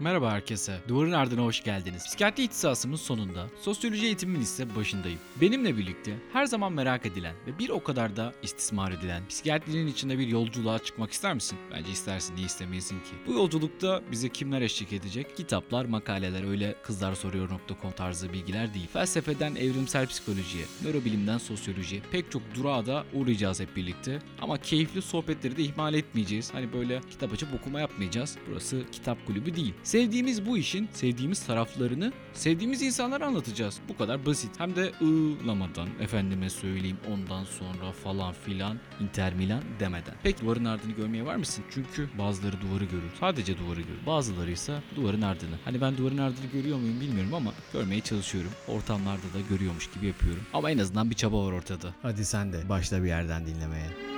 Merhaba herkese. Duvarın ardına hoş geldiniz. Psikiyatri ihtisasımın sonunda, sosyoloji eğitimimin ise başındayım. Benimle birlikte her zaman merak edilen ve bir o kadar da istismar edilen psikiyatrinin içinde bir yolculuğa çıkmak ister misin? Bence istersin, niye istemeyesin ki? Bu yolculukta bize kimler eşlik edecek? Kitaplar, makaleler, öyle kızlarsoruyor.com tarzı bilgiler değil. Felsefeden evrimsel psikolojiye, nörobilimden sosyolojiye pek çok durağa da uğrayacağız hep birlikte. Ama keyifli sohbetleri de ihmal etmeyeceğiz. Hani böyle kitap açıp okuma yapmayacağız. Burası kitap kulübü değil. Sevdiğimiz bu işin sevdiğimiz taraflarını sevdiğimiz insanlara anlatacağız. Bu kadar basit. Hem de ığlamadan efendime söyleyeyim ondan sonra falan filan Inter Milan demeden. Peki duvarın ardını görmeye var mısın? Çünkü bazıları duvarı görür. Sadece duvarı görür. Bazıları ise duvarın ardını. Hani ben duvarın ardını görüyor muyum bilmiyorum ama görmeye çalışıyorum. Ortamlarda da görüyormuş gibi yapıyorum. Ama en azından bir çaba var ortada. Hadi sen de başla bir yerden dinlemeye.